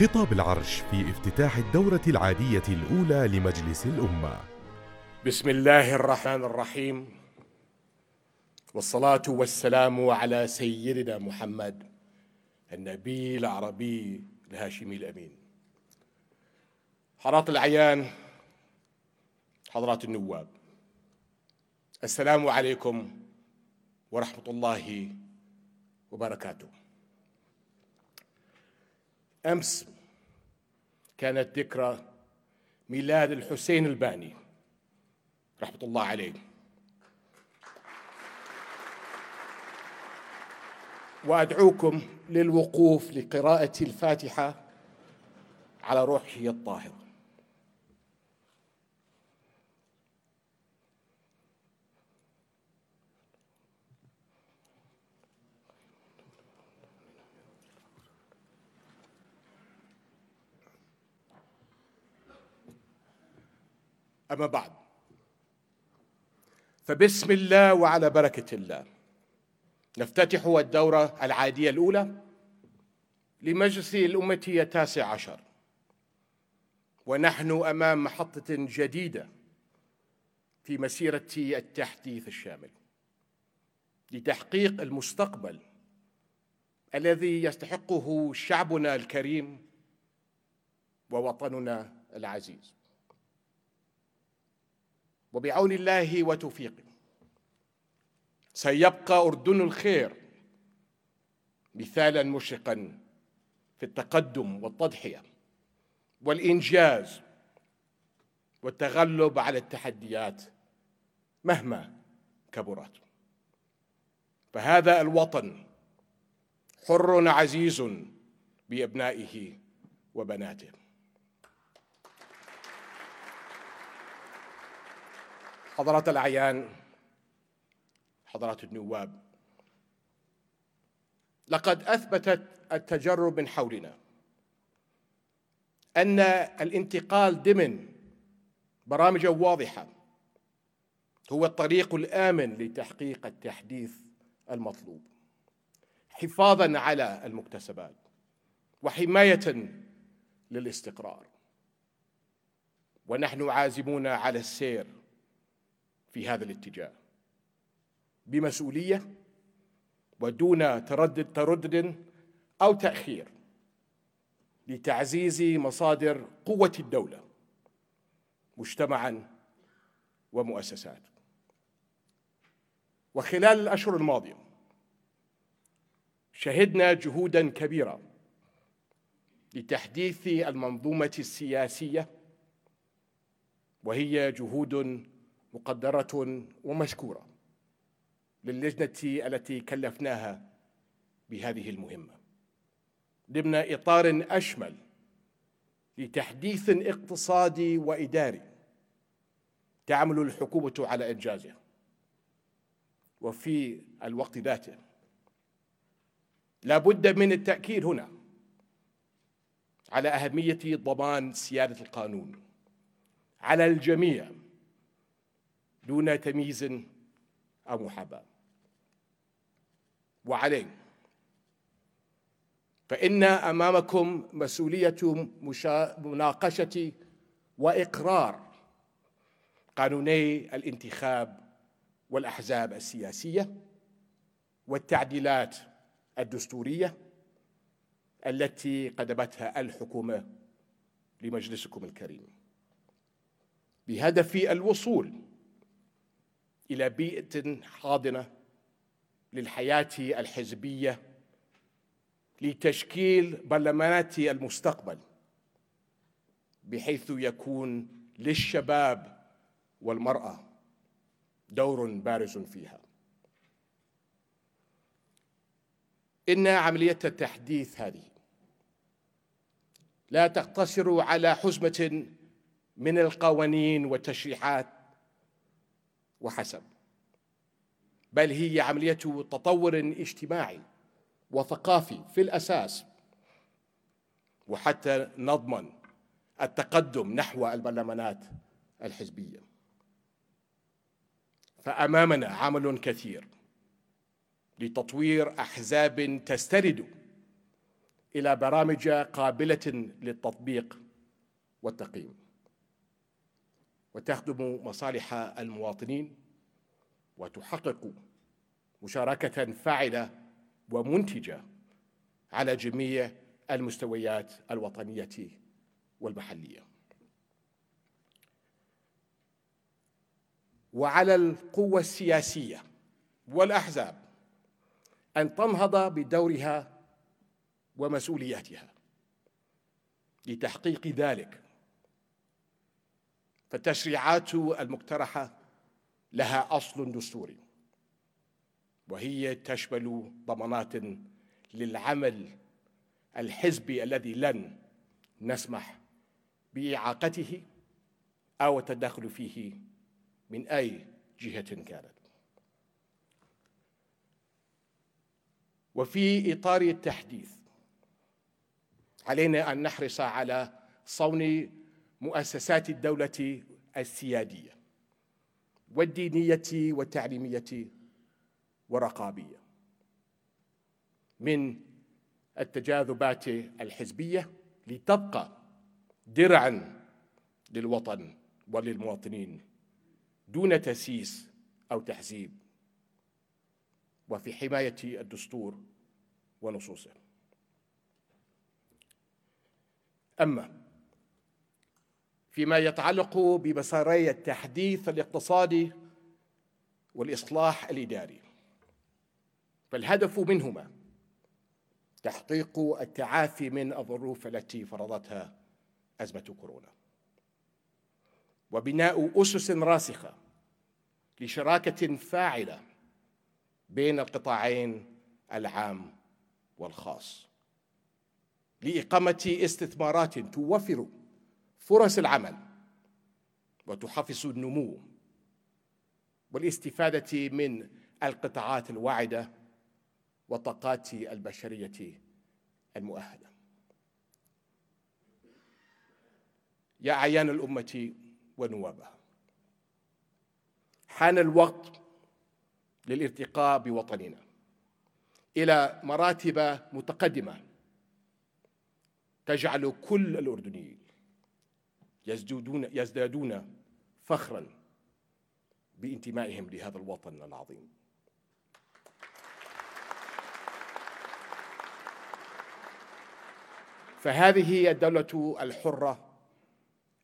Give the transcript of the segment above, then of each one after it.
خطاب العرش في افتتاح الدورة العادية الأولى لمجلس الأمة. بسم الله الرحمن الرحيم. والصلاة والسلام على سيدنا محمد النبي العربي الهاشمي الأمين. حضرات الأعيان حضرات النواب السلام عليكم ورحمة الله وبركاته. أمس كانت ذكرى ميلاد الحسين الباني رحمة الله عليه. وأدعوكم للوقوف لقراءة الفاتحة على روحه الطاهرة أما بعد. فبسم الله وعلى بركة الله. نفتتح الدورة العادية الأولى لمجلس الأمة التاسع عشر. ونحن أمام محطة جديدة في مسيرة التحديث الشامل. لتحقيق المستقبل الذي يستحقه شعبنا الكريم ووطننا العزيز. وبعون الله وتوفيقه. سيبقى أردن الخير مثالا مشرقا في التقدم والتضحية والإنجاز والتغلب على التحديات مهما كبرت. فهذا الوطن حر عزيز بأبنائه وبناته. حضرات الأعيان حضرات النواب. لقد أثبتت التجرب من حولنا أن الانتقال ضمن برامج واضحة هو الطريق الآمن لتحقيق التحديث المطلوب حفاظا على المكتسبات وحماية للاستقرار. ونحن عازمون على السير في هذا الاتجاه. بمسؤولية ودون تردد تردد أو تأخير لتعزيز مصادر قوة الدولة مجتمعا ومؤسسات. وخلال الأشهر الماضية شهدنا جهودا كبيرة لتحديث المنظومة السياسية وهي جهود مقدرة ومشكورة للجنة التي كلفناها بهذه المهمة. ضمن إطار أشمل لتحديث اقتصادي وإداري تعمل الحكومة على إنجازه. وفي الوقت ذاته لا بد من التأكيد هنا على أهمية ضمان سيادة القانون على الجميع دون تمييز أو محاباة. وعليه فإن أمامكم مسؤولية مناقشة وإقرار قانوني الانتخاب والأحزاب السياسية والتعديلات الدستورية التي قدمتها الحكومة لمجلسكم الكريم. بهدف الوصول إلى بيئة حاضنة للحياة الحزبية لتشكيل برلمانات المستقبل بحيث يكون للشباب والمرأة دور بارز فيها. إن عملية التحديث هذه لا تقتصر على حزمة من القوانين والتشريعات وحسب. بل هي عملية تطور اجتماعي وثقافي في الأساس وحتى نضمن التقدم نحو البرلمانات الحزبية. فأمامنا عمل كثير لتطوير أحزاب تسترد إلى برامج قابلة للتطبيق والتقييم. وتخدم مصالح المواطنين وتحقق مشاركة فاعلة ومنتجة على جميع المستويات الوطنية والمحلية. وعلى القوة السياسية والأحزاب أن تنهض بدورها ومسؤولياتها لتحقيق ذلك فالتشريعات المقترحة لها أصل دستوري وهي تشمل ضمانات للعمل الحزبي الذي لن نسمح بإعاقته أو التدخل فيه من أي جهة كانت. وفي إطار التحديث علينا أن نحرص على صون مؤسسات الدولة السيادية والدينية والتعليمية والرقابية من التجاذبات الحزبية لتبقى درعا للوطن وللمواطنين دون تسييس أو تحزيب وفي حماية الدستور ونصوصه. أما فيما يتعلق بمساري التحديث الاقتصادي والإصلاح الإداري. فالهدف منهما تحقيق التعافي من الظروف التي فرضتها أزمة كورونا. وبناء أسس راسخة لشراكة فاعلة بين القطاعين العام والخاص لإقامة استثمارات توفر فرص العمل وتحفز النمو والاستفادة من القطاعات الواعدة والطاقات البشرية المؤهلة. يا أعيان الأمة ونوابها حان الوقت للارتقاء بوطننا إلى مراتب متقدمة تجعل كل الأردنيين يزدادون يزدادون فخرا بانتمائهم لهذا الوطن العظيم. فهذه هي الدولة الحرة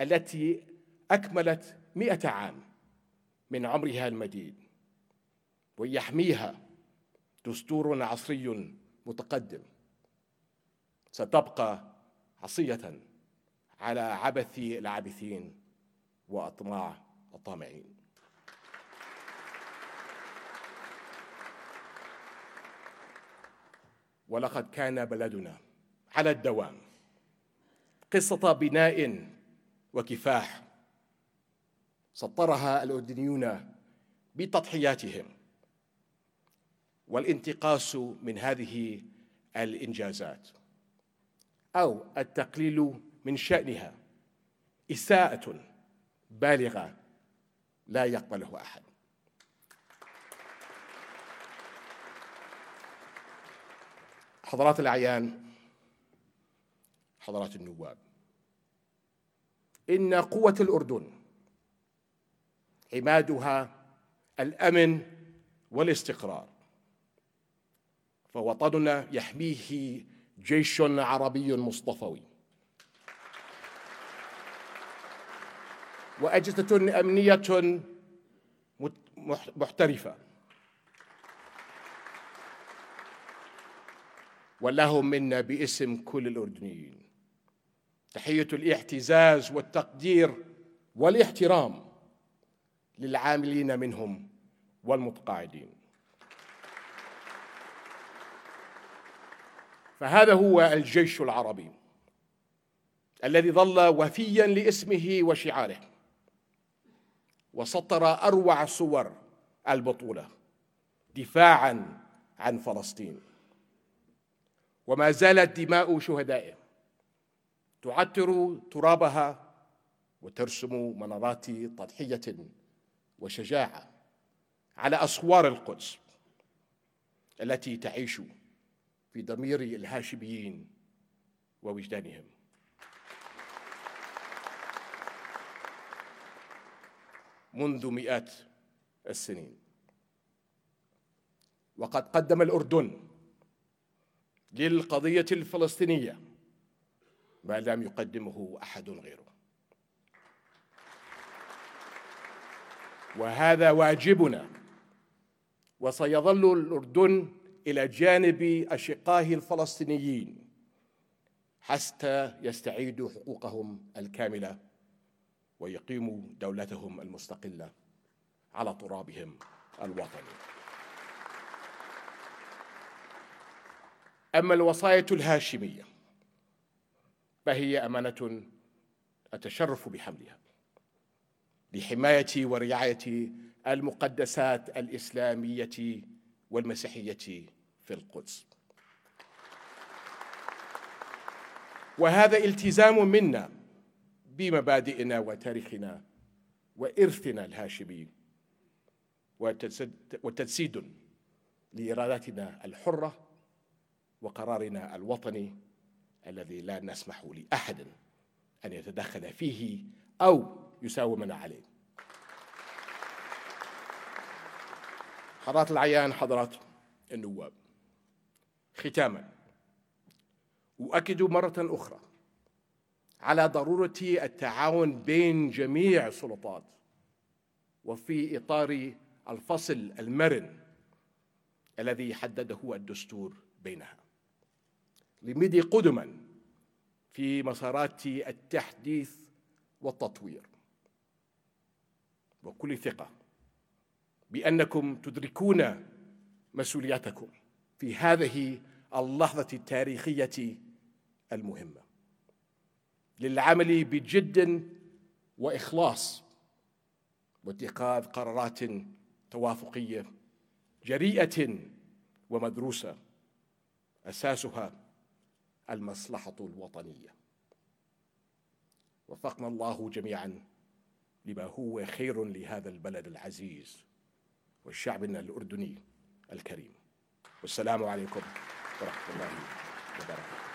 التي أكملت مئة عام من عمرها المديد ويحميها دستور عصري متقدم. ستبقى عصية على عبث العابثين وأطماع الطامعين ولقد كان بلدنا على الدوام قصة بناء وكفاح سطرها الأردنيون بتضحياتهم والانتقاص من هذه الإنجازات أو التقليل من شأنها إساءة بالغة لا يقبله أحد. حضرات الأعيان حضرات النواب إن قوة الأردن عمادها الأمن والاستقرار فوطننا يحميه جيش عربي مصطفوي. وأجهزة أمنية محترفة. ولهم منا باسم كل الأردنيين. تحية الاعتزاز والتقدير والاحترام للعاملين منهم والمتقاعدين. فهذا هو الجيش العربي الذي ظل وفيا لاسمه وشعاره. وسطر أروع صور البطولة دفاعا عن فلسطين. وما زالت دماء شهدائه تعطر ترابها وترسم منارات تضحية وشجاعة على أسوار القدس التي تعيش في ضمير الهاشميين ووجدانهم. منذ مئات السنين. وقد قدم الأردن للقضية الفلسطينية ما لم يقدمه أحد غيره. وهذا واجبنا وسيظل الأردن إلى جانب أشقائه الفلسطينيين حتى يستعيدوا حقوقهم الكاملة. ويقيموا دولتهم المستقلة على ترابهم الوطني. أما الوصاية الهاشمية فهي أمانة أتشرف بحملها لحماية ورعاية المقدسات الإسلامية والمسيحية في القدس. وهذا التزام منا بمبادئنا وتاريخنا وإرثنا الهاشمي وتجسيد لإرادتنا الحرة وقرارنا الوطني الذي لا نسمح لأحد أن يتدخل فيه أو يساومنا عليه. حضرات العيان حضرات النواب ختاما أؤكد مرة أخرى على ضرورة التعاون بين جميع السلطات وفي إطار الفصل المرن الذي حدده الدستور بينها. لمضي قدما في مسارات التحديث والتطوير. وكل ثقة بأنكم تدركون مسؤولياتكم في هذه اللحظة التاريخية المهمة. للعمل بجد وإخلاص واتخاذ قرارات توافقية جريئة ومدروسة أساسها المصلحة الوطنية. وفقنا الله جميعا لما هو خير لهذا البلد العزيز وشعبنا الأردني الكريم. والسلام عليكم ورحمة الله وبركاته.